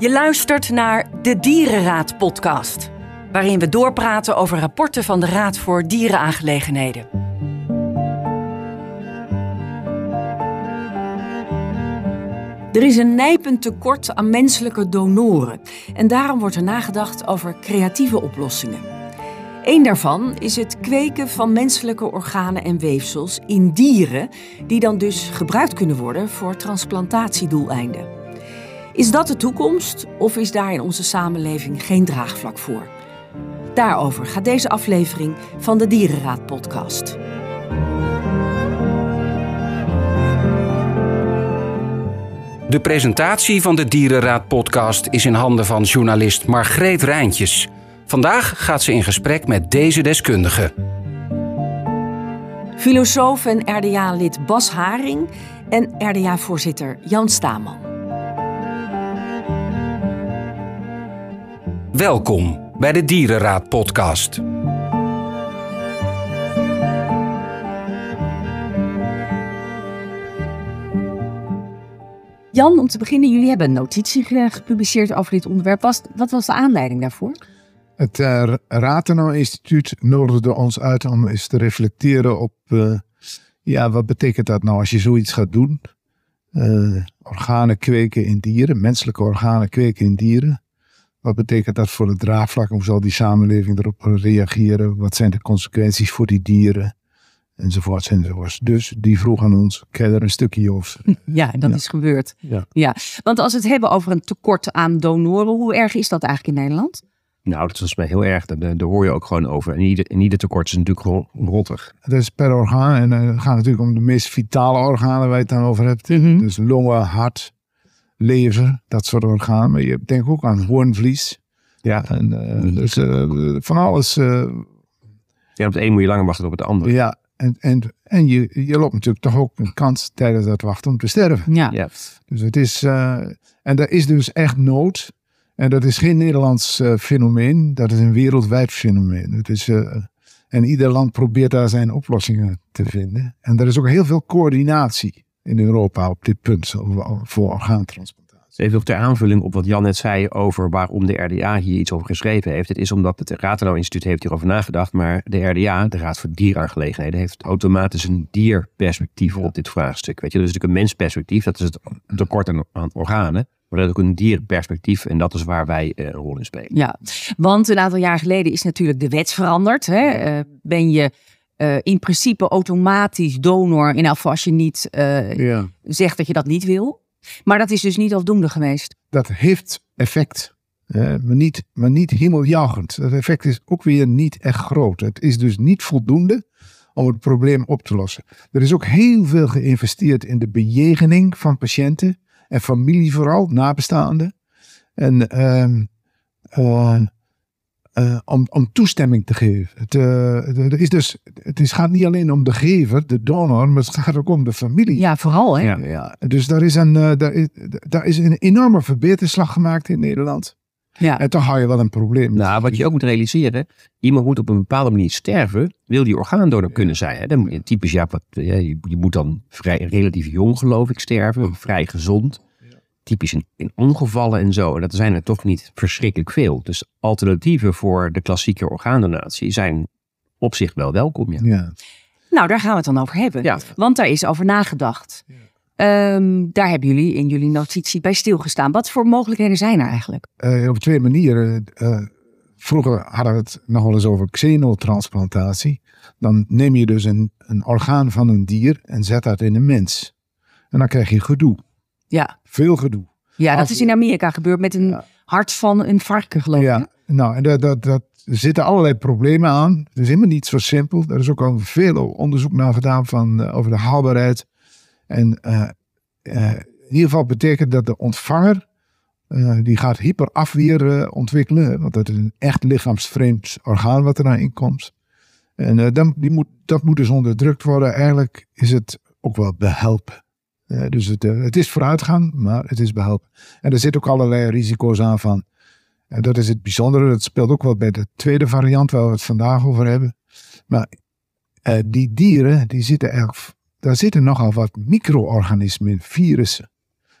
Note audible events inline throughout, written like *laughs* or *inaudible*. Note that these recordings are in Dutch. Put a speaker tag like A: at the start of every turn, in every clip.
A: Je luistert naar de Dierenraad podcast, waarin we doorpraten over rapporten van de Raad voor Dierenaangelegenheden. Er is een nijpend tekort aan menselijke donoren en daarom wordt er nagedacht over creatieve oplossingen. Eén daarvan is het kweken van menselijke organen en weefsels in dieren, die dan dus gebruikt kunnen worden voor transplantatiedoeleinden. Is dat de toekomst of is daar in onze samenleving geen draagvlak voor? Daarover gaat deze aflevering van de Dierenraad podcast.
B: De presentatie van de Dierenraad podcast is in handen van journalist Margreet Rijntjes. Vandaag gaat ze in gesprek met deze deskundige.
A: Filosoof en RDA-lid Bas Haring en RDA-voorzitter Jan Staman.
B: Welkom bij de Dierenraad podcast.
A: Jan, om te beginnen, jullie hebben een notitie gepubliceerd over dit onderwerp. Was, wat was de aanleiding daarvoor?
C: Het uh, Rathenau Instituut nodigde ons uit om eens te reflecteren op, uh, ja, wat betekent dat nou als je zoiets gaat doen? Uh, organen kweken in dieren, menselijke organen kweken in dieren. Wat betekent dat voor het draagvlak? Hoe zal die samenleving erop reageren? Wat zijn de consequenties voor die dieren? Enzovoorts enzovoorts. Dus die vroeg aan ons, je er een stukje over? *laughs*
A: Ja, dat
C: Ja.
A: is gebeurd.
C: Ja.
A: Ja. Want als we het hebben over een tekort aan donoren, hoe erg is dat eigenlijk in Nederland?
D: Nou, dat is volgens mij heel erg. Daar, daar hoor je ook gewoon over. En ieder, en ieder tekort is natuurlijk gewoon rottig.
C: Dat is per orgaan. En eh, het gaat natuurlijk om de meest vitale organen waar je het dan over hebt.
A: Mhm.
C: Dus longen, hart, lever, dat soort organen. Maar je denkt ook aan hoornvlies.
D: Ja.
C: En, eh, dus eh, van alles. eh,
D: ja, op het een moet je langer wachten dan op het andere.
C: ja, en, en, en je, je loopt natuurlijk toch ook een kans tijdens dat wachten om te sterven.
A: Ja.
D: Ja.
C: Dus het is, eh, en er is dus echt nood. En dat is geen Nederlands eh, fenomeen, dat is een wereldwijd fenomeen. Het is, eh, en ieder land probeert daar zijn oplossingen te vinden. En er is ook heel veel coördinatie in Europa op dit punt over- voor orgaantransplantatie.
D: Even op ter aanvulling op wat Jan net zei over waarom de RDA hier iets over geschreven heeft. Het is omdat het Rathenau Instituut heeft hierover nagedacht. Maar de RDA, de Raad voor Dieraangelegenheden, heeft automatisch een dierperspectief op dit vraagstuk. Weet je, dus natuurlijk een mensperspectief, dat is het tekort aan, aan organen. Maar dat is ook een dierperspectief en dat is waar wij eh, een rol in spelen.
A: Ja, want een aantal jaar geleden is natuurlijk de wet veranderd. Hè? Eh, ben je eh, in principe automatisch donor, in geval als je niet eh,
C: Ja.
A: zegt dat je dat niet wil. Maar dat is dus niet afdoende geweest.
C: Dat heeft effect, maar, niet, maar niet hemeljagend. Dat effect is ook weer niet echt groot. Het is dus niet voldoende om het probleem op te lossen. Er is ook heel veel geïnvesteerd in de bejegening van patiënten en familie vooral, nabestaanden. En eh, eh, om, om toestemming te geven. Het, eh, er is dus, het is, gaat niet alleen om de gever, de donor, maar het gaat ook om de familie.
A: Ja, vooral hè.
D: Ja.
C: Ja, dus daar is, een, eh, daar, is, daar is een enorme verbeterslag gemaakt in Nederland.
A: Ja.
C: En toch hou je wel een probleem.
D: Nou, wat je ook moet realiseren, iemand moet op een bepaalde manier sterven, wil die orgaandonor kunnen zijn. Hè? Dan moet je typisch, ja, wat, ja, je, je moet dan vrij, relatief jong geloof ik sterven, vrij gezond. Typisch in, in ongevallen en zo. En dat zijn er toch niet verschrikkelijk veel. Dus alternatieven voor de klassieke orgaandonatie zijn op zich wel welkom. Ja.
C: Ja.
A: Nou, daar gaan we het dan over hebben.
D: Ja.
A: Want daar is over nagedacht. Ehm, daar hebben jullie in jullie notitie bij stilgestaan. Wat voor mogelijkheden zijn er eigenlijk?
C: Eh, op twee manieren. Eh, vroeger hadden we het nog wel eens over xenotransplantatie. Dan neem je dus een, een orgaan van een dier en zet dat in een mens. En dan krijg je gedoe.
A: Ja,
C: Veel gedoe.
A: ja dat
C: Als-
A: is in Amerika gebeurd met een
C: Ja.
A: hart van een varken, geloof ik.
C: Ja, nou, en dat, dat, dat, er zitten allerlei problemen aan. Het is helemaal niet zo simpel. Er is ook al veel onderzoek naar gedaan van, eh, over de haalbaarheid. En eh, eh, in ieder geval betekent dat de ontvanger, die gaat hyperafweer ontwikkelen. Want dat is een echt lichaamsvreemd orgaan wat er naar inkomt. En dan, die moet, dat moet dus onderdrukt worden. Eigenlijk is het ook wel behelpen. Eh, dus het, eh, het is vooruitgang, maar het is behelpen. En er zitten ook allerlei risico's aan van en dat is het bijzondere. Dat speelt ook wel bij de tweede variant waar we het vandaag over hebben. Maar eh, die dieren, die zitten eigenlijk, daar zitten nogal wat micro-organismen, virussen.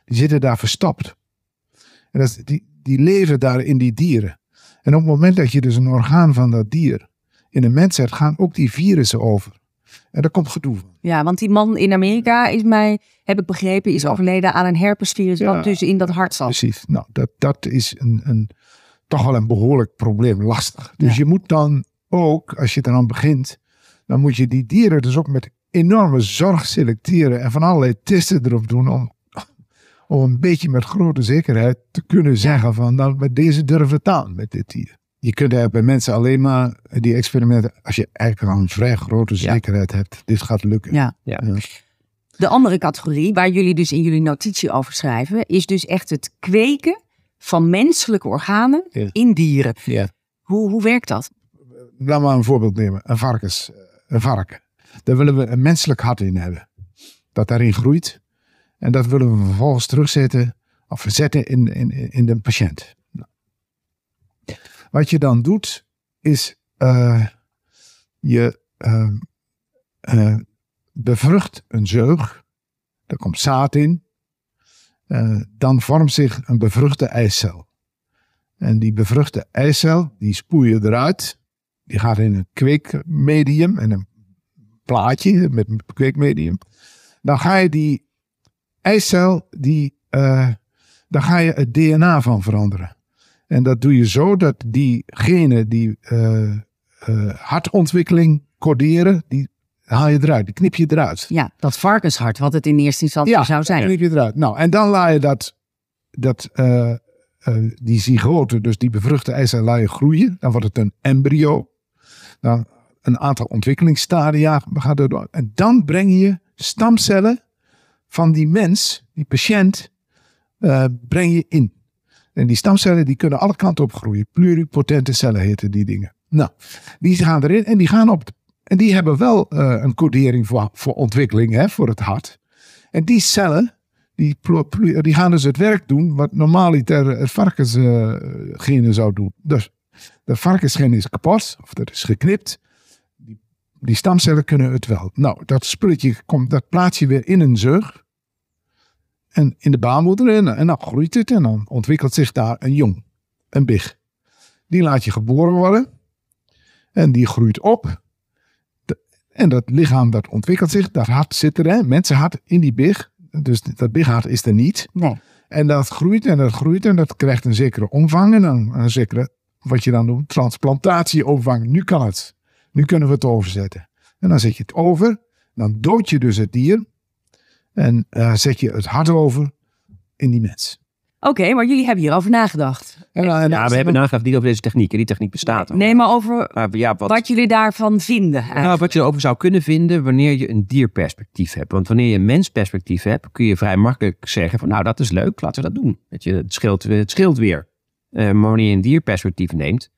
C: Die zitten daar verstopt. En dat, die, die leven daar in die dieren. En op het moment dat je dus een orgaan van dat dier in een mens zet, gaan ook die virussen over. En daar komt gedoe van.
A: Ja, want die man in Amerika is mij, heb ik begrepen, is overleden aan een herpesvirus
C: Ja.
A: wat dus in dat hart zat.
C: Precies. Nou, dat, dat is een, een, toch wel een behoorlijk probleem, lastig. Dus
A: Ja.
C: je moet dan ook, als je er aan begint, dan moet je die dieren dus ook met enorme zorg selecteren en van allerlei testen erop doen om, om een beetje met grote zekerheid te kunnen zeggen van, nou, met deze durven het aan met dit dier. Je kunt eigenlijk bij mensen alleen maar die experimenten, als je eigenlijk al een vrij grote
D: Ja.
C: zekerheid hebt, dit gaat lukken.
A: Ja.
D: Ja.
C: Ja.
A: De andere categorie, waar jullie dus in jullie notitie over schrijven, is dus echt het kweken van menselijke organen
C: Ja.
A: in dieren.
C: Ja.
A: Hoe, hoe werkt dat?
C: Laten we een voorbeeld nemen. Een varkens. Een varken. Daar willen we een menselijk hart in hebben. Dat daarin groeit. En dat willen we vervolgens terugzetten of verzetten in, in, in de patiënt. Nou. Wat je dan doet, is eh, je eh, eh, bevrucht een zeug. Er komt zaad in. Eh, dan vormt zich een bevruchte eicel. En die bevruchte eicel, die spoel je eruit. Die gaat in een kweekmedium en een plaatje met een kweekmedium. Dan ga je die eicel, die, daar ga je het DNA van veranderen. En dat doe je zo dat die genen die eh, eh, hartontwikkeling coderen, die haal je eruit, die knip je eruit.
A: Ja, dat varkenshart, wat het in eerste instantie zou zijn.
C: knip je eruit. Nou, en dan laat je dat, dat eh, die zygote, dus die bevruchte eicel, laat je groeien. Dan wordt het een embryo. Dan een aantal ontwikkelingsstadia gaat er door. En dan breng je stamcellen van die mens, die patiënt, breng je in. En die stamcellen die kunnen alle kanten op groeien. Pluripotente cellen heten die dingen. Nou, die gaan erin en die gaan op. En die hebben wel eh, een codering voor, voor ontwikkeling, hè, voor het hart. En die cellen, die, die gaan dus het werk doen wat normaliter het varkensgenen zou doen. Dus de varkensgen is kapot, of dat is geknipt. Die, die stamcellen kunnen het wel. Nou, dat spulletje komt, dat plaats je weer in een zeug. En in de baarmoeder. En, en dan groeit het en dan ontwikkelt zich daar een jong. Een big. Die laat je geboren worden. En die groeit op. En dat lichaam dat ontwikkelt zich. Dat hart zit er. Hè? Mensenhart in die big. Dus dat bighart is er niet.
A: Nee.
C: En dat groeit en dat groeit en dat krijgt een zekere omvang en een, een zekere, wat je dan noemt, transplantatieomvang. Nu kan het. Nu kunnen we het overzetten. En dan zet je het over, dan dood je dus het dier en eh, zet je het hart over in die mens.
A: Oké, maar jullie hebben hierover nagedacht.
C: En, en
D: Ja, we hebben nagedacht niet over deze techniek. En die techniek bestaat al.
A: Nee, maar over
D: Maar ja, wat,
A: wat jullie daarvan vinden.
D: nou, wat je erover zou kunnen vinden wanneer je een dierperspectief hebt. Want wanneer je een mensperspectief hebt, kun je vrij makkelijk zeggen van nou dat is leuk, laten we dat doen. Weet je, het, scheelt, het scheelt weer. Eh, maar wanneer je een dierperspectief neemt,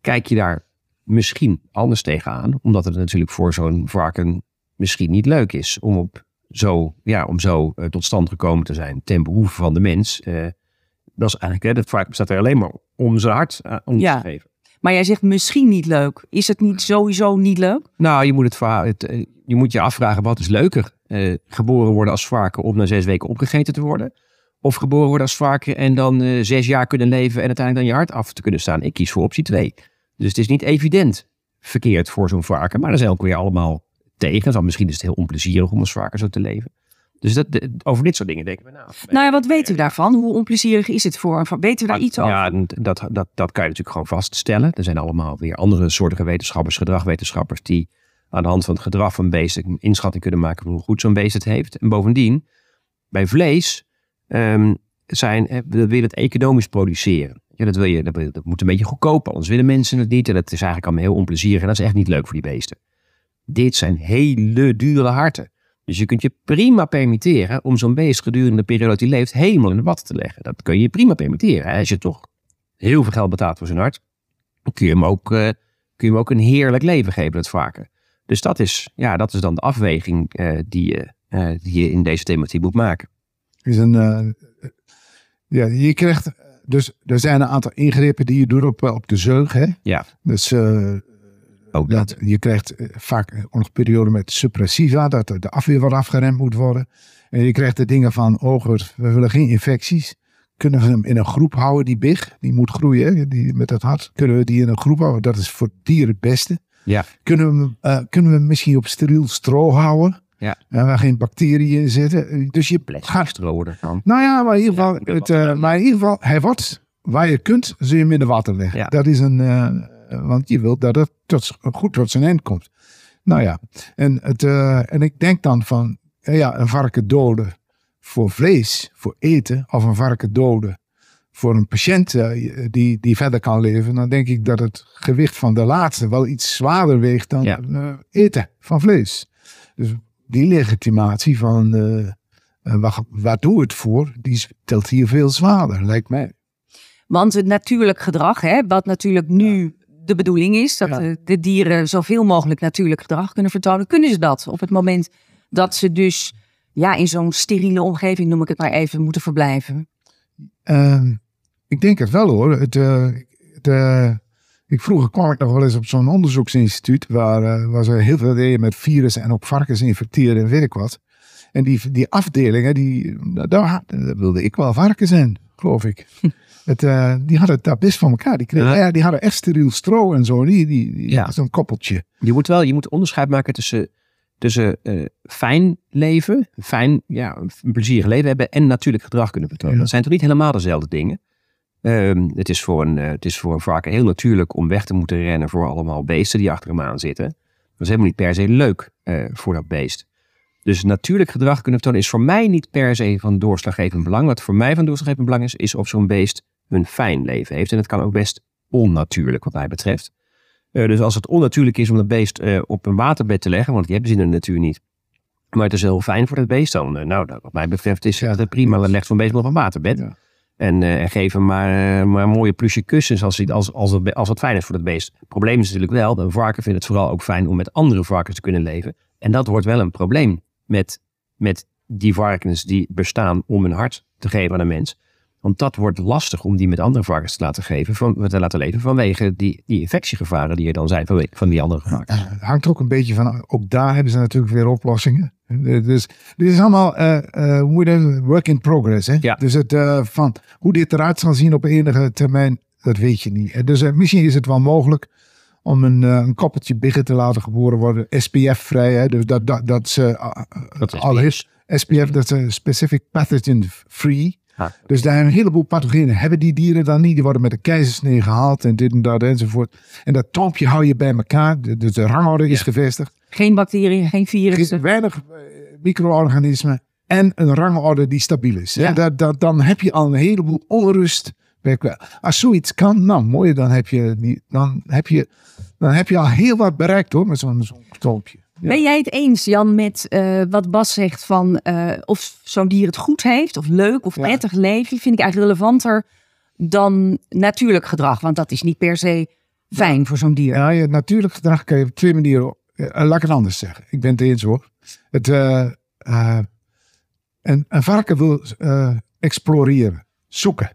D: kijk je daar misschien anders tegenaan. Omdat het natuurlijk voor zo'n varken misschien niet leuk is om, op zo, ja, om zo eh, tot stand gekomen te zijn ten behoeve van de mens. Eh, dat is eigenlijk, hè, dat varken bestaat er alleen maar om zijn hart eh, om
A: Ja.
D: te geven.
A: Maar jij zegt misschien niet leuk. Is het niet sowieso niet leuk?
D: Nou, je moet, het, verhaal- het, je moet je afvragen wat is leuker. Geboren worden als varken om na zes weken opgegeten te worden. Of geboren worden als varken en dan zes jaar kunnen leven en uiteindelijk dan je hart af te kunnen staan. Ik kies voor optie 2. Dus het is niet evident verkeerd voor zo'n varken. Maar dat zijn ook weer allemaal tegen. Dan misschien is het heel onplezierig om als varken zo te leven. Dus dat, over dit soort dingen denken we na.
A: Nou ja, wat weten we daarvan? Hoe onplezierig is het voor Weten we daar iets over?
D: Ja, dat, dat, dat kan je natuurlijk gewoon vaststellen. Er zijn allemaal weer andere soorten wetenschappers, gedragwetenschappers, die aan de hand van het gedrag van beesten een inschatting kunnen maken van hoe goed zo'n beest het heeft. En bovendien, bij vlees ehm, zijn, eh, we willen het economisch produceren. Ja, dat, wil je, dat, dat moet een beetje goedkoop, anders willen mensen het niet. En dat is eigenlijk allemaal heel onplezierig en dat is echt niet leuk voor die beesten. Dit zijn hele dure harten. Dus je kunt je prima permitteren om zo'n beest gedurende de periode dat hij leeft helemaal in de watten te leggen. Dat kun je je prima permitteren. Hè? Als je toch heel veel geld betaalt voor zijn hart, dan kun je hem ook, eh, kun je hem ook een heerlijk leven geven, dat varken. Dus dat is, ja, dat is dan de afweging eh, die, je, eh, die je in deze thematiek moet maken.
C: is een, ja, je krijgt, dus er zijn een aantal ingrepen die je doet op, op de zeug. Hè?
D: Ja,
C: Dus
D: ook dat.
C: dat, je krijgt eh, vaak nog perioden met suppressiva, dat de afweer wat afgeremd moet worden. En je krijgt de dingen van, oh goed, we willen geen infecties. kunnen we hem in een groep houden, die big, die moet groeien, hè, die, met dat hart. Kunnen we die in een groep houden? Dat is voor dieren het beste.
D: Ja.
C: Kunnen we, hem, eh, kunnen we hem misschien op steriel stro houden?
D: Ja.
C: En waar geen bacteriën in zitten. Dus je
D: Plastic
C: gaat
D: stro ervan.
C: nou ja, maar in ieder geval,
D: Ja,
C: het, eh, maar in ieder geval, hij wordt, waar je kunt, zul je hem in de water leggen.
D: Ja.
C: Dat is een, eh, want je wilt dat het tot, goed tot zijn eind komt. Nou ja, en, het, eh, en ik denk dan van, eh, ja, een varken doden voor vlees, voor eten, of een varken doden voor een patiënt eh, die, die verder kan leven, dan denk ik dat het gewicht van de laatste wel iets zwaarder weegt dan
D: Ja.
C: eh, eten van vlees. Dus die legitimatie van eh, eh, waar, waar doe het voor, die telt hier veel zwaarder, lijkt mij.
A: Want het natuurlijk gedrag, hè, wat natuurlijk nu de bedoeling is, dat
C: Ja.
A: de, dieren zoveel mogelijk natuurlijk gedrag kunnen vertonen, kunnen ze dat op het moment dat ze dus ja, in zo'n steriele omgeving, noem ik het maar even, moeten verblijven.
C: Ehm, ik denk het wel hoor. Het, eh, het, eh, ik, vroeger kwam ik nog wel eens op zo'n onderzoeksinstituut waar, eh, waar ze heel veel deden met virussen en ook varkens infecteren en weet ik wat. En die, die afdelingen, die, daar, daar wilde ik wel varken zijn, geloof ik. *laughs* Het, eh, die hadden het daar best van elkaar. Die, kregen,
D: Ja.
C: ja, die hadden echt steriel stro en zo. Die, die, die-
D: Ja.
C: Zo'n koppeltje.
D: Je moet wel je moet onderscheid maken tussen, tussen eh, fijn leven, fijn, ja, een plezierig leven hebben en natuurlijk gedrag kunnen vertonen.
C: Ja.
D: Dat zijn toch niet helemaal dezelfde dingen. Ehm, het, is voor een, eh, het is voor een varken heel natuurlijk om weg te moeten rennen voor allemaal beesten die achter hem aan zitten. Dat is helemaal niet per se leuk voor dat beest. Dus natuurlijk gedrag kunnen vertonen is voor mij niet per se van doorslaggevend belang. Wat voor mij van doorslaggevend belang is, is of zo'n beest een fijn leven heeft. En het kan ook best onnatuurlijk wat mij betreft. Eh, dus als het onnatuurlijk is om dat beest eh, op een waterbed te leggen, want die hebben ze in de natuur niet. Maar het is heel fijn voor het beest dan. eh, nou, dat, wat mij betreft is het prima. Dan legt zo'n beest maar op een waterbed.
C: Ja.
D: En, en geef hem maar, maar mooie plusje kussens als, hij- als, als, het, als het fijn is voor het beest. Het probleem is natuurlijk wel, een varken vindt het vooral ook fijn om met andere varkens te kunnen leven. En dat wordt wel een probleem met, met die varkens die bestaan om een hart te geven aan een mens. Want dat wordt lastig om die met andere varkens te laten, geven, van, te laten leven vanwege die, die infectiegevaren die er dan zijn van, van die andere varkens.
C: Het hangt er ook een beetje van. Ook daar hebben ze natuurlijk weer oplossingen. Dus dit is allemaal hoe je dat- work in progress. Hè?
D: Ja.
C: Dus het, eh, van hoe dit eruit zal zien op enige termijn, dat weet je niet. Dus misschien is het wel mogelijk om een, een koppeltje biggen te laten geboren worden. SPF-vrij. Hè? Dus dat, dat, dat ze
D: Dat is
C: al is. SPF, dat is een specific pathogen free.
D: Ah.
C: Dus daar een heleboel pathogenen hebben die dieren dan niet. Die worden met een keizersnee gehaald en dit en dat enzovoort. En dat toompje hou je bij elkaar. De- Dus de rangorde is gevestigd.
A: Geen bacteriën, geen virussen.
C: Weinig eh, micro-organismen. En een rangorde die stabiel is.
D: Ja.
C: En dat, dat, dan heb je al een heleboel onrust. Als zoiets kan, nou mooi, dan heb je, die, dan heb je, dan heb je al heel wat bereikt hoor, met zo'n zo'n toompje. Ja.
A: Ben jij het eens, Jan, met eh, wat Bas zegt van eh, of zo'n dier het goed heeft, of leuk of
C: Ja.
A: prettig leven? Vind ik eigenlijk relevanter dan natuurlijk gedrag, want dat is niet per se fijn voor zo'n dier.
C: Ja, je natuurlijk gedrag kan je op twee manieren. eh, laat ik het anders zeggen. Ik ben het eens hoor. Het, eh, een, een varken wil exploreren, zoeken.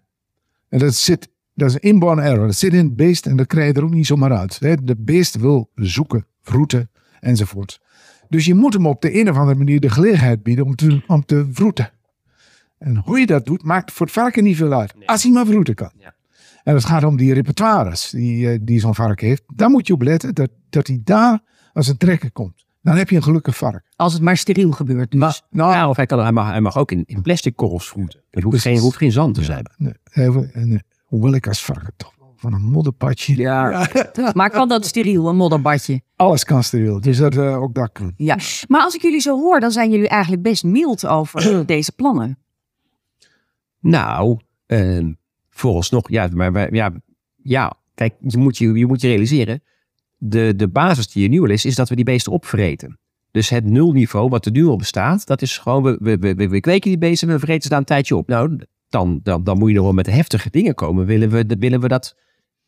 C: En dat zit, dat is een inborn error. Dat zit in het beest en dat krijg je er ook niet zomaar uit. Hè. De beest wil zoeken, vroeten enzovoort. Dus je moet hem op de een of andere manier de gelegenheid bieden om te, om te vroeten. En hoe je dat doet, maakt voor het varken niet veel uit. Als hij maar vroeten kan.
D: Ja.
C: En het gaat om die repertoires die, eh, die zo'n varken heeft. Daar moet je op letten dat, dat hij daar als een trekker komt. Dan heb je een gelukkig varken.
A: Als het maar steriel gebeurt. Dus.
D: Maar,
C: Nou,
D: ja, of hij, kan, hij, mag, hij mag ook in, in plastic korrels vroeten. Het hoeft geen, hoeft geen zand te zijn.
C: nee, even- en, eh, hoewel ik als varken toch van een modderpadje.
D: Ja. *laughs*
A: Maar kan dat steriel, een modderbadje?
C: Alles kan steriel. Dus dat, eh, ook dat kan.
A: Ja. Maar als ik jullie zo hoor, dan zijn jullie eigenlijk best mild over *clears throat* deze plannen.
D: Nou, ehm vooralsnog, ja, maar wij- ja, ja kijk, je moet je, je moet je realiseren, de, de basis die je nu al is, is dat we die beesten opvreten. Dus het nulniveau wat er nu al bestaat, dat is gewoon, we, we, we, we kweken die beesten en we vreten ze daar een tijdje op. Nou, dan, dan, dan moet je nog wel met heftige dingen komen. Willen we, willen we dat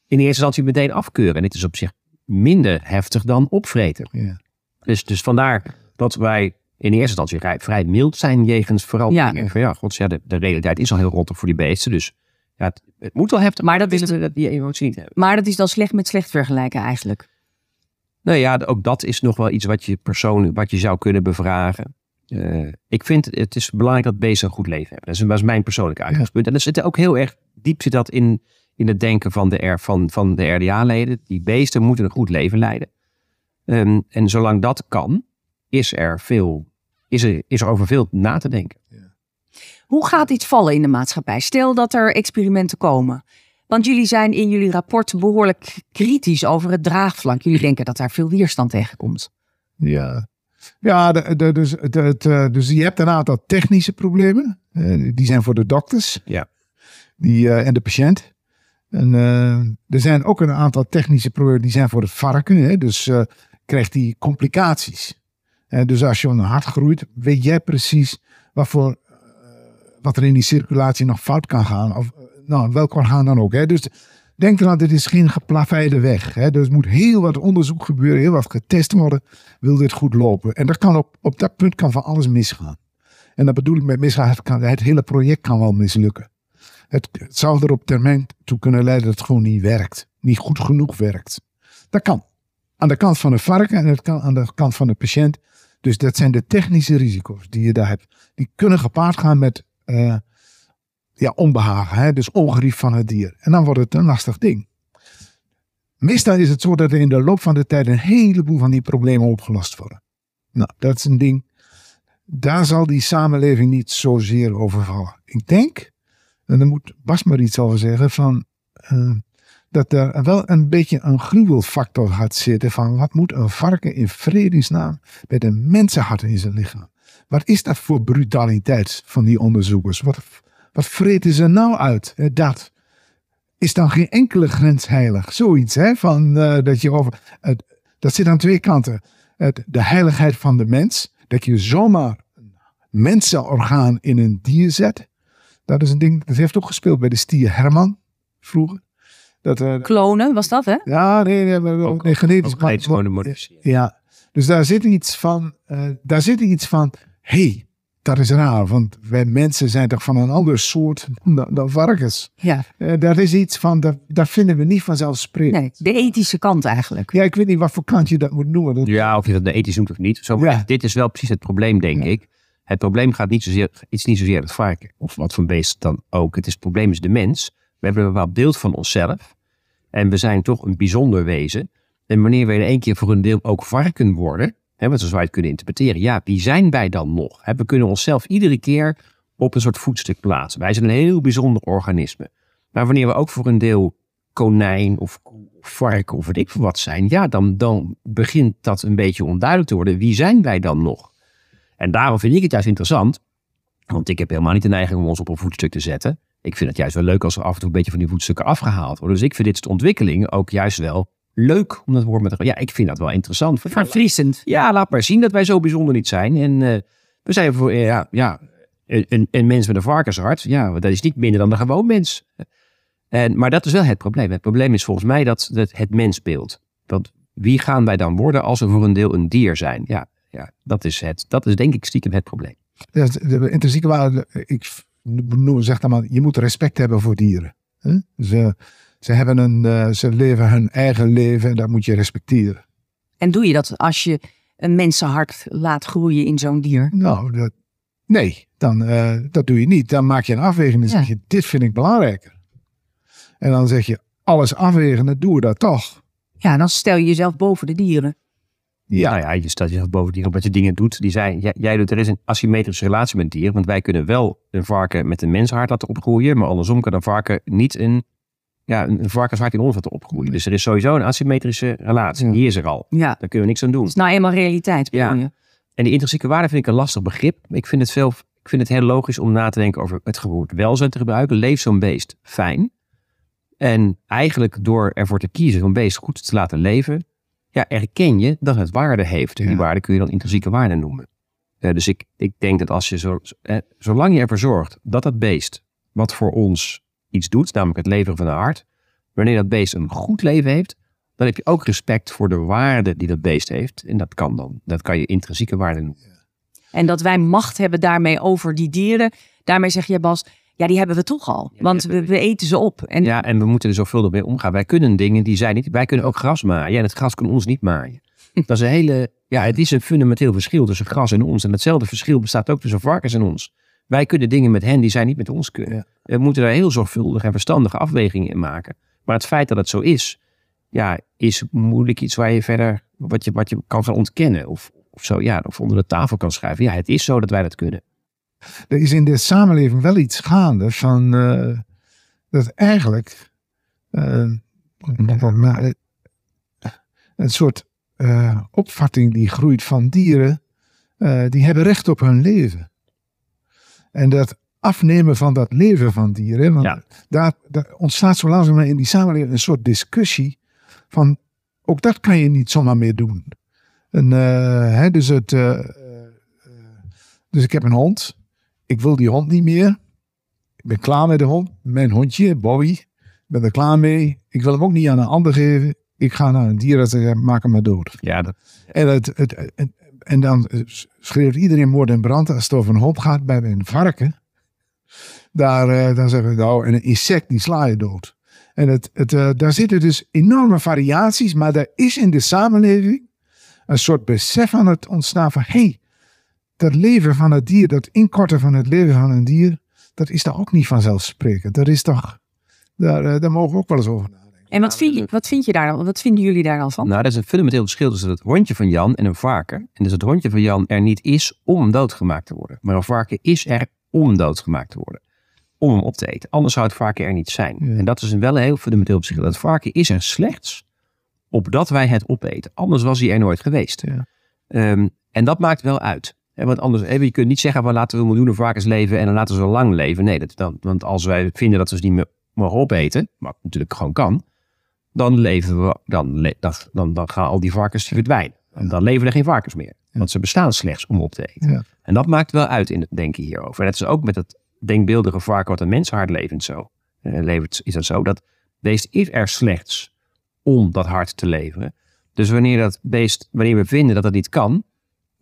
D: in eerste instantie meteen afkeuren? En dit is op zich minder heftig dan opvreten.
C: Ja.
D: Dus, dus vandaar dat wij in eerste instantie vrij, vrij mild zijn jegens veranderingen.
A: Ja.
D: Van ja, gods, ja, de, de realiteit is al heel rottig voor die beesten. Dus ja, het, het moet wel heftig,
A: Maar dat is-
D: willen we dat die emotie niet hebben.
A: Maar dat is dan slecht met slecht vergelijken eigenlijk.
D: Nou ja, ook dat is nog wel iets wat je persoonlijk wat je zou kunnen bevragen. Eh, ik vind het is belangrijk dat beesten een goed leven hebben. Dat is, dat is mijn persoonlijke uitgangspunt. En er zit ook heel erg diep zit dat in, in het denken van de, R, van, van de RDA-leden. Die beesten moeten een goed leven leiden. Ehm, en zolang dat kan, is er, veel, is, er, is er over veel na te denken.
A: Hoe gaat iets vallen in de maatschappij? Stel dat er experimenten komen. Want jullie zijn in jullie rapport behoorlijk kritisch over het draagvlak. Jullie denken dat daar veel weerstand tegen komt.
C: Ja, ja de, de, dus, de, dus je hebt een aantal technische problemen. Uh, die zijn voor de dokters
D: ja.
C: die, uh, en de patiënt. En uh, er zijn ook een aantal technische problemen die zijn voor het varken. Hè? Dus krijgt die complicaties. dus als je een hart groeit, weet jij precies wat, voor, wat er in die circulatie nog fout kan gaan. Of nou, welk orgaan dan ook. Hè? Dus denk eraan, dit is geen geplaveide weg. Hè? Dus er moet heel wat onderzoek gebeuren, heel wat getest worden, wil dit goed lopen. En dat kan op, op dat punt kan van alles misgaan. En dat bedoel ik met misgaan, het hele project kan wel mislukken. Het, zou er op termijn toe kunnen leiden dat het gewoon niet werkt. Niet goed genoeg werkt. Dat kan. Aan de kant van de varken en het kan aan de kant van de patiënt. Dus dat zijn de technische risico's die je daar hebt. Die kunnen gepaard gaan met uh, ja, onbehagen, hè? dus ongerief van het dier. En dan wordt het een lastig ding. Meestal is het zo dat er in de loop van de tijd een heleboel van die problemen opgelost worden. Nou, dat is een ding. Daar zal die samenleving niet zozeer over vallen. Ik denk, en daar moet Bas maar iets over zeggen, van, uh, dat er wel een beetje een gruwelfactor gaat zitten van wat moet een varken in vredesnaam met een mensenhart in zijn lichaam. Wat is dat voor brutaliteit van die onderzoekers? Wat, wat vreten ze nou uit? Dat is dan geen enkele grens heilig. Zoiets, hè? Van, uh, dat, je over, dat zit aan twee kanten. De heiligheid van de mens. Dat je zomaar mensenorgaan in een dier zet. Dat is een ding, dat heeft ook gespeeld bij de stier Herman vroeger. Dat, uh,
A: Klonen, was dat hè?
C: Ja, nee, nee, nee,
D: Ook-
C: nee genetisch.
D: Ook
C: maar- ja, dus daar zit iets van, eh, daar zit iets van, hey, dat is raar, want wij mensen zijn toch van een ander soort *laughs* dan, dan varkens.
A: Ja,
C: Eh, daar is iets van, dat, dat vinden we niet vanzelfsprekend.
A: nee, de ethische kant eigenlijk.
C: Ja, ik weet niet wat voor kant je dat moet noemen. Dat,
D: Ja, of je dat de ethisch noemt of niet. Zo,
C: Ja.
D: Dit is wel precies het probleem, denk
C: Ja.
D: ik. Het probleem gaat niet zozeer, is niet zozeer het varken. Of wat voor beest dan ook. Het, is, probleem is de mens. We hebben een bepaald beeld van onszelf. En we zijn toch een bijzonder wezen. En wanneer we in één keer voor een deel ook varken worden. Hè, want zo het kunnen interpreteren. Ja, wie zijn wij dan nog? Hè, we kunnen onszelf iedere keer op een soort voetstuk plaatsen. Wij zijn een heel bijzonder organisme. Maar wanneer we ook voor een deel konijn of varken of weet ik wat zijn, ja, dan, dan begint dat een beetje onduidelijk te worden. Wie zijn wij dan nog? En daarom vind ik het juist interessant, want ik heb helemaal niet de neiging om ons op een voetstuk te zetten. Ik vind het juist wel leuk als er af en toe een beetje van die voetstukken afgehaald worden. Dus ik vind dit soort ontwikkelingen ook juist wel leuk om dat woord met. Ja, ik vind dat wel interessant.
A: Verfrissend.
D: ja, laat maar zien dat wij zo bijzonder niet zijn. En eh, we zijn voor, eh, ja, ja een, een- mens met een varkenshart. Ja, dat is niet minder dan een gewoon mens. En, maar dat is wel het probleem. Het probleem is volgens mij dat, dat het mensbeeld. Want wie gaan wij dan worden als we voor een deel een dier zijn? Ja, ja dat, is het, dat is denk ik stiekem het probleem.
C: Ja, de intrinsieke waarde, ik noem- zeg dan maar, je moet respect hebben voor dieren. hè? Ze, ze, hebben een, eh, ze leven hun eigen leven en dat moet je respecteren.
A: En doe je dat als je een mensenhart laat groeien in zo'n dier?
C: Nou, dat, nee, dan, eh, dat doe je niet. Dan maak je een afweging en
A: Ja.
C: zeg je, dit vind ik belangrijker. En dan zeg je, alles afwegen, dan doen we dat toch.
A: Ja, dan stel je jezelf boven de dieren.
C: Ja,
D: Nou ja, je staat jezelf boven dieren omdat je dingen doet die zij, jij, jij doet. Er is een asymmetrische relatie met dieren. Want wij kunnen wel een varken met een mensenhart laten opgroeien. Maar andersom kan een varken niet een, ja, een, varkenshart in ons laten opgroeien. Dus er is sowieso een asymmetrische relatie. Die is er al.
A: Ja,
D: Daar kunnen we niks aan doen.
A: dat is nou eenmaal realiteit.
D: Ja.
A: je?
D: En die intrinsieke waarde vind ik een lastig begrip. Ik vind het, veel, ik vind het heel logisch om na te denken over het woord welzijn te gebruiken. Leeft zo'n beest fijn? En eigenlijk door ervoor te kiezen zo'n beest goed te laten leven, ja, erken je dat het waarde heeft. En die
C: Ja.
D: waarde kun je dan intrinsieke waarde noemen. Eh, dus ik, ik denk dat als je zo, eh, zolang je ervoor zorgt dat dat beest wat voor ons iets doet, namelijk het leveren van een hart, wanneer dat beest een goed leven heeft, dan heb je ook respect voor de waarde die dat beest heeft. En dat kan dan, dat kan je intrinsieke waarde noemen.
A: En dat wij macht hebben daarmee over die dieren. Daarmee zeg je, Bas, ja, die hebben we toch al. Want we, we eten ze op. En
D: Ja, en we moeten er zorgvuldig mee omgaan. Wij kunnen dingen die zij niet. Wij kunnen ook gras maaien en het gras kan ons niet maaien. *laughs* Dat is een hele, ja, het is een fundamenteel verschil tussen gras en ons. En hetzelfde verschil bestaat ook tussen varkens en ons. Wij kunnen dingen met hen die zij niet met ons kunnen.
C: Ja.
D: We moeten daar heel zorgvuldig en verstandige afwegingen in maken. Maar het feit dat het zo is, ja, is moeilijk iets waar je verder, wat je, wat je kan gaan ontkennen. Of, of zo, ja, of onder de tafel kan schrijven. Ja, het is zo dat wij dat kunnen.
C: Er is in de samenleving wel iets gaande van eh, dat eigenlijk eh, eh, een soort opvatting die groeit van dieren, die hebben recht op hun leven. En dat afnemen van dat leven van dieren, want
D: Ja.
C: daar, daar ontstaat zo langzaam in die samenleving een soort discussie van ook dat kan je niet zomaar meer doen. En, hè, dus, het, dus ik heb een hond. Ik wil die hond niet meer. Ik ben klaar met de hond. Mijn hondje, Bobby. Ik ben er klaar mee. Ik wil hem ook niet aan een ander geven. Ik ga naar een dierenarts en maak hem maar dood.
D: Ja, dat,
C: En, het, het, en, en dan schreeuwt iedereen moord en brand als het over een hond gaat. Bij een varken, daar, eh, dan zeggen we nou, en een insect die sla je dood. En het, het, eh, daar zitten dus enorme variaties, maar er is in de samenleving een soort besef aan het ontstaan van, hé, hey, dat leven van het dier, dat inkorten van het leven van een dier, dat is toch ook niet vanzelfsprekend. Dat is toch, daar, eh, daar mogen we ook wel eens over nadenken.
A: En wat vind, je, wat vind je daar dan? Wat vinden jullie daar dan van?
D: Nou, dat is een fundamenteel verschil tussen het hondje van Jan en een varken. En dus het hondje van Jan er niet is om doodgemaakt te worden. Maar een varken is er om doodgemaakt te worden. Om hem op te eten. Anders zou het varken er niet zijn.
C: Ja.
D: En dat is een wel een heel fundamenteel verschil. Het varken is er slechts opdat wij het opeten. Anders was hij er nooit geweest.
C: Ja.
D: Ehm, en dat maakt wel uit. Want anders, je kunt niet zeggen, van laten we miljoenen varkens leven en dan laten we ze lang leven. Nee, dat, dan, want als wij vinden dat we ze niet meer mogen opeten, wat natuurlijk gewoon kan, dan leven we, dan, dan, dan, dan gaan al die varkens verdwijnen. En dan leven er geen varkens meer. Want ze bestaan slechts om op te eten.
C: Ja.
D: En dat maakt wel uit in het denken hierover. En dat is ook met het denkbeeldige varken wat een mensenhart levend zo. eh, levert, is dat zo. Dat beest is er slechts om dat hart te leveren. Dus wanneer dat beest, wanneer we vinden dat dat niet kan,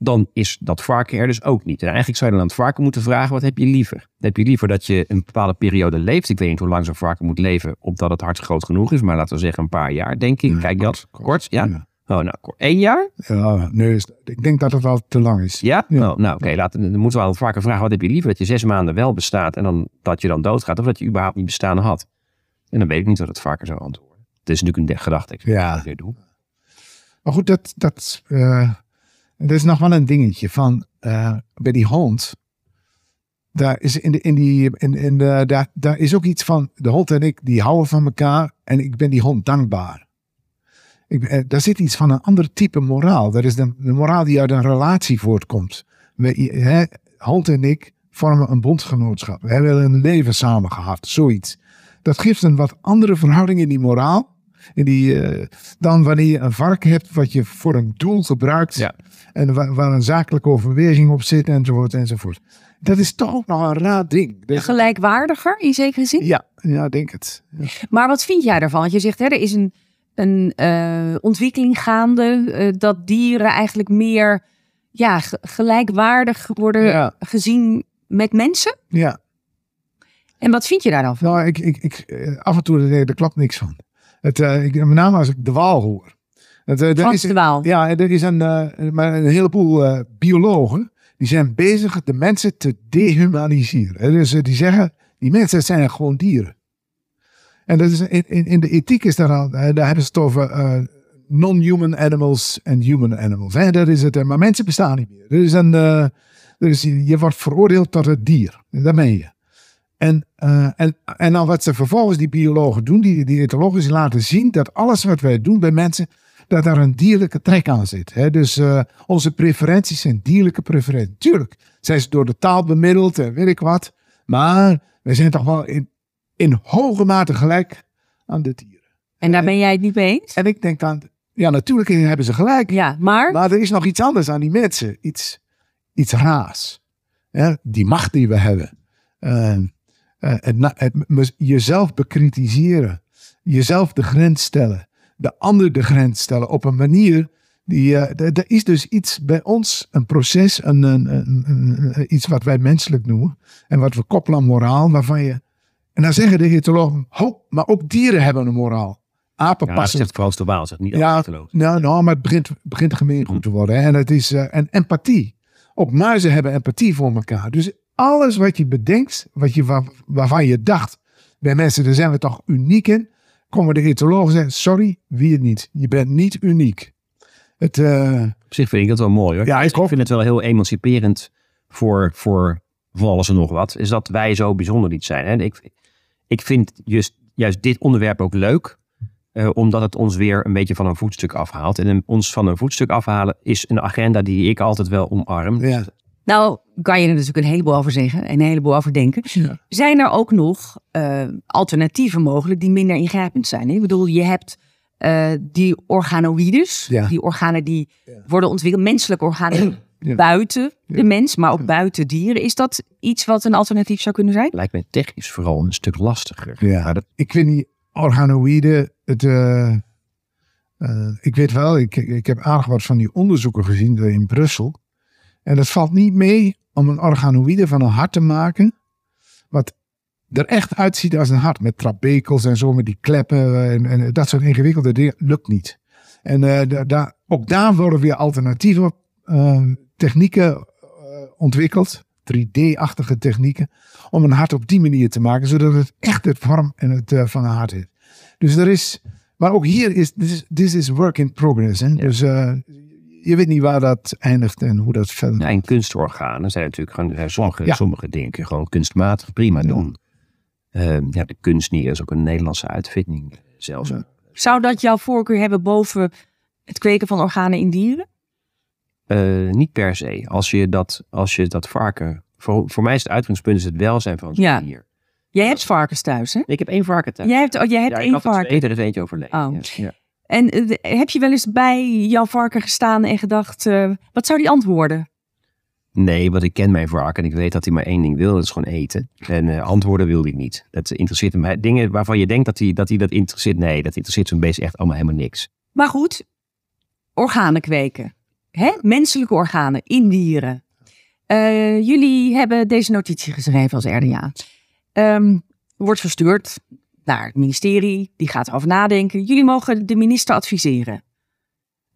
D: dan is dat varken er dus ook niet. En eigenlijk zou je dan aan het varken moeten vragen, wat heb je liever? Heb je liever dat je een bepaalde periode leeft? Ik weet niet hoe lang zo'n varken moet leven, opdat het hart groot genoeg is. Maar laten we zeggen een paar jaar, denk ik.
C: Ja,
D: Kijk
C: kort,
D: dat. Kort, ja?
C: Ja.
D: Oh, nou, kort. Eén jaar?
C: Ja, nee, ik denk dat het wel te lang is.
D: Ja?
C: Ja.
D: Oh, nou, oké. laten dan moeten we het varken vragen, wat heb je liever? Dat je zes maanden wel bestaat en dan dat je dan doodgaat, of dat je überhaupt niet bestaan had? En dan weet ik niet wat het varken zou antwoorden. Het is natuurlijk een gedachte. Ik
C: Ja.
D: weer doe.
C: Maar goed, dat, dat, eh, er is nog wel een dingetje van eh, bij die hond. Daar is, in de, in die, in, in de, daar, daar is ook iets van, de hond en ik, die houden van elkaar en ik ben die hond dankbaar. Ik, eh, daar zit iets van een ander type moraal. Dat is de, moraal die uit een relatie voortkomt. We, hond en ik vormen een bondgenootschap. We hebben een leven samen gehad, zoiets. Dat geeft een wat andere verhouding in die moraal. In die, eh, dan wanneer je een vark hebt wat je voor een doel gebruikt.
D: Ja.
C: En waar, waar een zakelijke overweging op zit enzovoort enzovoort. Dat is toch ook nog een raar ding. Dat-
A: Gelijkwaardiger in zekere zin?
C: ja, ja, denk het. Ja.
A: Maar wat vind jij daarvan? Want je zegt, hè, er is een, een eh, ontwikkeling gaande eh, dat dieren eigenlijk meer ja, ge- gelijkwaardig worden
C: Ja.
A: gezien met mensen.
C: ja.
A: En wat vind je daar dan van?
C: Nou, ik, ik, ik, eh, af en toe daar klopt niks van. Het, ik, met name als ik de waal hoor. Het, eh, er
A: Frans
C: is,
A: de Waal.
C: ja, er is een, eh, maar een heleboel eh, biologen die zijn bezig de mensen te dehumaniseren. Dus die zeggen, die mensen zijn gewoon dieren. En dat is, in, in, de ethiek is daar al, daar hebben ze het over non-human animals en human animals. Hè, dat is het, maar mensen bestaan niet meer. Er is een, er is, je wordt veroordeeld tot het dier. Dat ben je. En, en, en dan wat ze vervolgens, die biologen doen, die, die etologen, laten zien dat alles wat wij doen bij mensen, dat daar een dierlijke trek aan zit. Hè? Dus eh, onze preferenties zijn dierlijke preferenties. Tuurlijk zijn ze door de taal bemiddeld en weet ik wat. Maar wij zijn toch wel in, in hoge mate gelijk aan de dieren.
A: En daar ben jij het niet mee eens?
C: En ik denk dan, ja natuurlijk hebben ze gelijk.
A: Ja, maar
C: Maar er is nog iets anders aan die mensen. Iets, iets raars. Hè? Die macht die we hebben. Eh, eh, het, het, jezelf bekritiseren. Jezelf de grens stellen. De ander de grens stellen op een manier. Die, eh, er er is dus iets bij ons, een proces, een, een, een- iets wat wij menselijk noemen. En wat we koppelen aan moraal, waarvan je. En dan zeggen de etologen, ho, maar ook dieren hebben een moraal. apen
D: Ja, dat zegt Frans de Waal, zegt niet
C: Ja, nou, nou, maar het begint, begint gemeengoed te worden. Hè? En het is eh, een empathie. Ook muizen hebben empathie voor elkaar. Dus alles wat je bedenkt, wat je, waar- waarvan je dacht, bij mensen, daar zijn we toch uniek in, komen de etologen en zeggen, sorry, wie het niet. Je bent niet uniek. Het, eh,
D: Op zich vind ik dat wel mooi hoor.
C: Ja, ik
D: vind het wel heel emanciperend voor, voor van alles en nog wat. Is dat wij zo bijzonder niet zijn. Hè? Ik, ik vind juist, juist dit onderwerp ook leuk. eh, omdat het ons weer een beetje van een voetstuk afhaalt. En ons van een voetstuk afhalen is een agenda die ik altijd wel omarm.
C: ja.
A: Nou, kan je er natuurlijk een heleboel over zeggen en een heleboel over denken.
C: Ja.
A: Zijn er ook nog eh, alternatieven mogelijk die minder ingrijpend zijn? Ik bedoel, je hebt eh, die organoïdes,
C: Ja.
A: die organen die worden ontwikkeld, menselijke organen
C: Ja.
A: buiten de
C: Ja.
A: mens, maar ook buiten dieren. Is dat iets wat een alternatief zou kunnen zijn?
D: Lijkt me technisch vooral een stuk lastiger.
C: Ja.
D: Maar dat,
C: Ik vind die organoïden, het, eh, eh, ik weet wel, ik, ik heb aardig wat van die onderzoeken gezien in Brussel. En het valt niet mee om een organoïde van een hart te maken, wat er echt uitziet als een hart, met trapekels en zo, met die kleppen en, en dat soort ingewikkelde dingen, lukt niet. En da- da- ook daar worden weer alternatieve eh, technieken eh, ontwikkeld, 3D-achtige technieken, om een hart op die manier te maken, zodat het echt het vorm en het eh, van een hart heeft. Dus er is, maar ook hier is, this is, this is work in progress. Hè? Dus je weet niet waar dat eindigt en hoe dat verder.
D: ja, en kunstorganen zijn natuurlijk gewoon, zijn sommige,
C: Ja.
D: sommige dingen kun je gewoon kunstmatig prima doen. Eh, ja, de kunstnier is ook een Nederlandse uitvinding zelfs.
C: Ja.
A: Zou dat jouw voorkeur hebben boven het kweken van organen in dieren?
D: Eh, niet per se. Als je dat, als je dat varken. Voor, voor mij is het uitgangspunt is het welzijn van zo'n
A: Ja.
D: dier.
A: Jij hebt varkens thuis, hè?
D: Ik heb één varken thuis.
A: Jij hebt, oh, jij hebt
D: ja, ik
A: één
D: had er
A: varken.
D: twee, er is eentje overleden.
A: Oh.
D: Ja, ja.
A: En eh, heb je wel eens bij jouw varken gestaan en gedacht, eh, wat zou die antwoorden?
D: Nee, want ik ken mijn varken en ik weet dat hij maar één ding wil. Dat is gewoon eten. En eh, antwoorden wil hij niet. Dat interesseert hem. Dingen waarvan je denkt dat hij dat, hij dat interesseert. Nee, dat interesseert zo'n beest echt allemaal helemaal niks.
A: Maar goed, organen kweken. Hè? Menselijke organen in dieren. Jullie hebben deze notitie geschreven als RDA. Ehm, wordt verstuurd naar het ministerie. Die gaat erover nadenken. Jullie mogen de minister adviseren.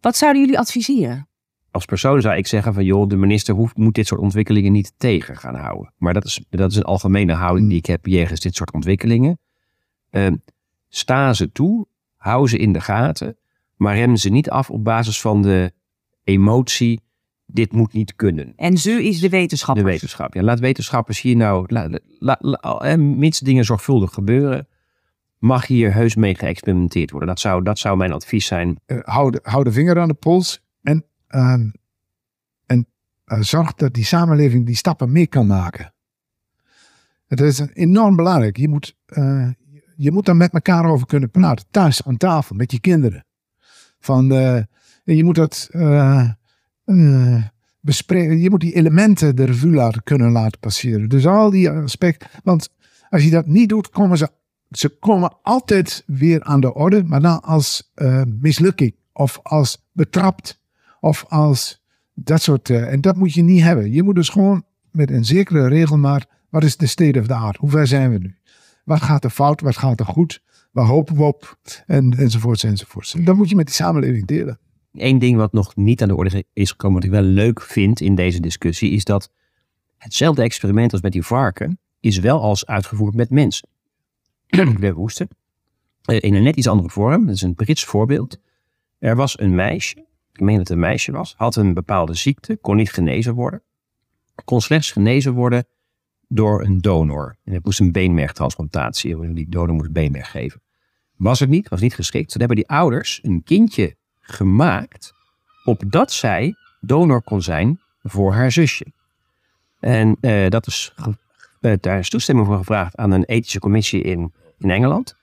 A: Wat zouden jullie adviseren?
D: Als persoon zou ik zeggen van joh, de minister hoeft, moet dit soort ontwikkelingen niet tegen gaan houden. Maar dat is, dat is een algemene houding die ik heb jegens dit soort ontwikkelingen. Ehm, sta ze toe, hou ze in de gaten, maar rem ze niet af op basis van de emotie, dit moet niet kunnen.
A: En ze is de
D: De
A: wetenschapper.
D: wetenschap. Ja, laat wetenschappers hier nou, la, la, la- eh, mits dingen zorgvuldig gebeuren, mag hier heus mee geëxperimenteerd worden. Dat zou, dat zou mijn advies zijn.
C: Eh, hou, de, hou de vinger aan de pols en, ehm, en eh, zorg dat die samenleving die stappen mee kan maken. Het is enorm belangrijk. Je moet, eh, je moet daar met elkaar over kunnen praten. Thuis aan tafel met je kinderen. Van, je moet dat bespreken. Je moet die elementen de revue laten kunnen laten passeren. Dus al die aspecten. Want als je dat niet doet, komen ze, ze komen altijd weer aan de orde. Maar dan als eh, mislukking. Of als betrapt. Of als dat soort. eh, en dat moet je niet hebben. Je moet dus gewoon met een zekere regelmaat. Wat is de state of the art? Hoe ver zijn we nu? Wat gaat er fout? Wat gaat er goed? Waar hopen we op? En, enzovoorts, enzovoorts. En dat moet je met die samenleving delen.
D: Eén ding wat nog niet aan de orde is gekomen, wat ik wel leuk vind in deze discussie, is dat hetzelfde experiment als met die varken, is wel als uitgevoerd met mensen. *clears throat* ben woesten. Eh, In een net iets andere vorm. Dat is een Brits voorbeeld. Er was een meisje, ik meen dat het een meisje was, had een bepaalde ziekte, kon niet genezen worden. Kon slechts genezen worden door een donor. En het moest een beenmergtransplantatie, die donor moest beenmerg geven. Was het niet, was niet geschikt. Toen hebben die ouders een kindje gemaakt, opdat zij donor kon zijn voor haar zusje. En eh, dat is, eh, daar is toestemming voor gevraagd aan een ethische commissie in, in Engeland.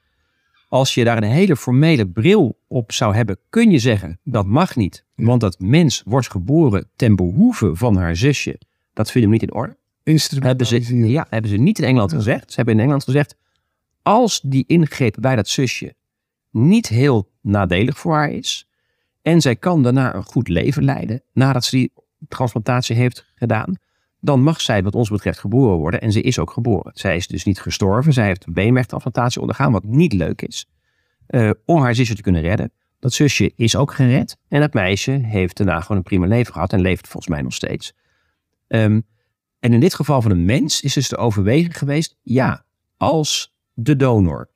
D: Als je daar een hele formele bril op zou hebben, kun je zeggen dat mag niet. Want dat mens wordt geboren ten behoeve van haar zusje. Dat vinden we niet in orde. Hebben ze, ja, hebben ze niet in Engeland gezegd. Ze hebben in Engeland gezegd, als die ingreep bij dat zusje niet heel nadelig voor haar is. En zij kan daarna een goed leven leiden nadat ze die transplantatie heeft gedaan. Dan mag zij wat ons betreft geboren worden. En ze is ook geboren. Zij is dus niet gestorven. Zij heeft een beenmergtransplantatie ondergaan, wat niet leuk is. eh, om haar zusje te kunnen redden. Dat zusje is ook gered. En dat meisje heeft daarna gewoon een prima leven gehad en leeft volgens mij nog steeds. Ehm, en in dit geval van een mens is dus de overweging geweest, ja, als de donor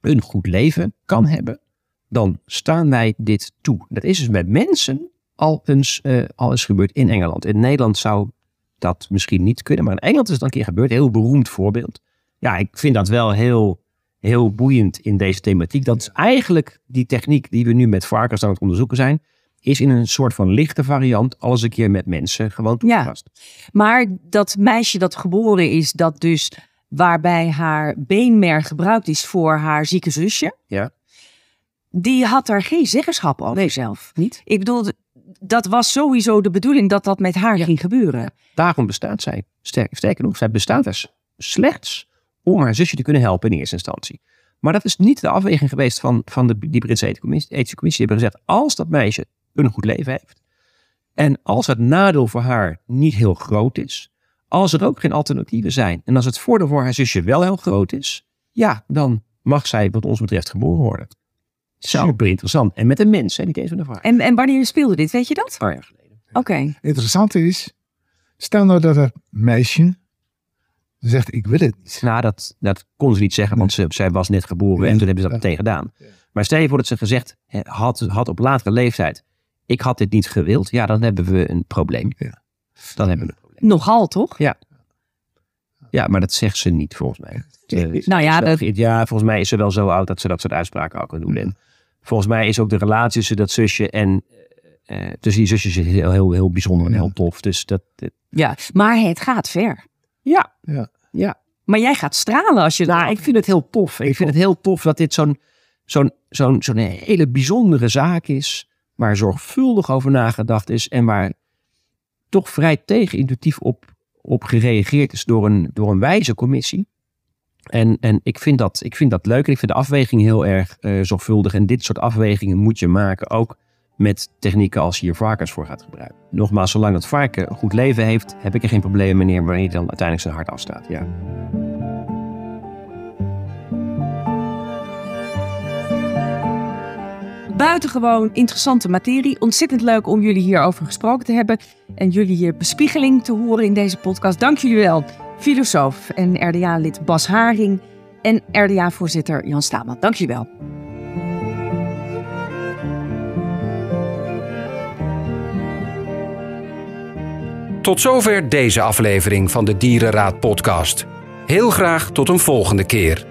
D: een goed leven kan hebben, dan staan wij dit toe. Dat is dus met mensen al eens, uh, al eens gebeurd in Engeland. In Nederland zou dat misschien niet kunnen, maar in Engeland is het een keer gebeurd. Een heel beroemd voorbeeld. Ja, ik vind dat wel heel, heel boeiend in deze thematiek. Dat is eigenlijk die techniek die we nu met varkens aan het onderzoeken zijn, is in een soort van lichte variant alles een keer met mensen gewoon toegepast.
A: Ja, maar dat meisje dat geboren is, dat dus waarbij haar beenmerg gebruikt is voor haar zieke zusje.
D: Ja.
A: Die had er geen zeggenschap over
D: Nee.
A: zelf.
D: Niet?
A: Ik bedoel, dat was sowieso de bedoeling dat dat met haar ging gebeuren.
D: Daarom bestaat zij. Sterker, sterker nog, zij bestaat er s- slechts om haar zusje te kunnen helpen in eerste instantie. Maar dat is niet de afweging geweest van, van de, die Britse ethische commissie. ethische commissie. Die hebben gezegd, als dat meisje een goed leven heeft. En als het nadeel voor haar niet heel groot is. Als er ook geen alternatieven zijn. En als het voordeel voor haar zusje wel heel groot is. Ja, dan mag zij wat ons betreft geboren worden. Super interessant. En met een mens, hè, niet eens met een vraag.
A: En, en wanneer speelde dit, weet je dat?
D: Een paar jaar geleden.
A: Oké.
C: Interessant is, stel nou dat het meisje zegt ik wil het niet.
D: Nou, dat, dat kon ze niet zeggen, want ze, zij was net geboren en
C: Ja.
D: toen hebben ze dat
C: Ja.
D: meteen gedaan. Maar stel je voor dat ze gezegd had, had op latere leeftijd, ik had dit niet gewild, ja, dan hebben we een probleem.
C: Ja.
D: Dan hebben we een probleem.
A: Nogal, toch?
D: Ja, maar dat zegt ze niet volgens mij.
A: Nou ja, dat-
D: ja, volgens mij is ze wel zo oud dat ze dat soort uitspraken ook kan doen. En volgens mij is ook de relatie tussen dat zusje en eh, eh, tussen die zusjes heel, heel, heel bijzonder en heel tof. Dus dat, dat-
A: Ja, maar het gaat ver.
D: ja,
C: Ja.
D: ja.
A: Maar jij gaat stralen als je...
D: Nou, ik vind het heel tof. Ik vind het heel tof dat dit zo'n zo'n zo'n zo'n hele bijzondere zaak is. Waar zorgvuldig over nagedacht is. En waar toch vrij tegenintuïtief op, op gereageerd is door een, door een wijze commissie. En, en ik, vind dat, ik vind dat leuk. En ik vind de afweging heel erg eh, zorgvuldig. En dit soort afwegingen moet je maken. Ook met technieken als je hier varkens voor gaat gebruiken. Nogmaals, zolang dat varken een goed leven heeft, heb ik er geen probleem mee wanneer hij dan uiteindelijk zijn hart afstaat. Ja.
A: Buitengewoon interessante materie. Ontzettend leuk om jullie hierover gesproken te hebben. En jullie je bespiegeling te horen in deze podcast. Dank jullie wel. Filosoof en RDA-lid Bas Haring. En RDA-voorzitter Jan Stama. Dank jullie wel.
B: Tot zover deze aflevering van de Dierenraad podcast. Heel graag tot een volgende keer.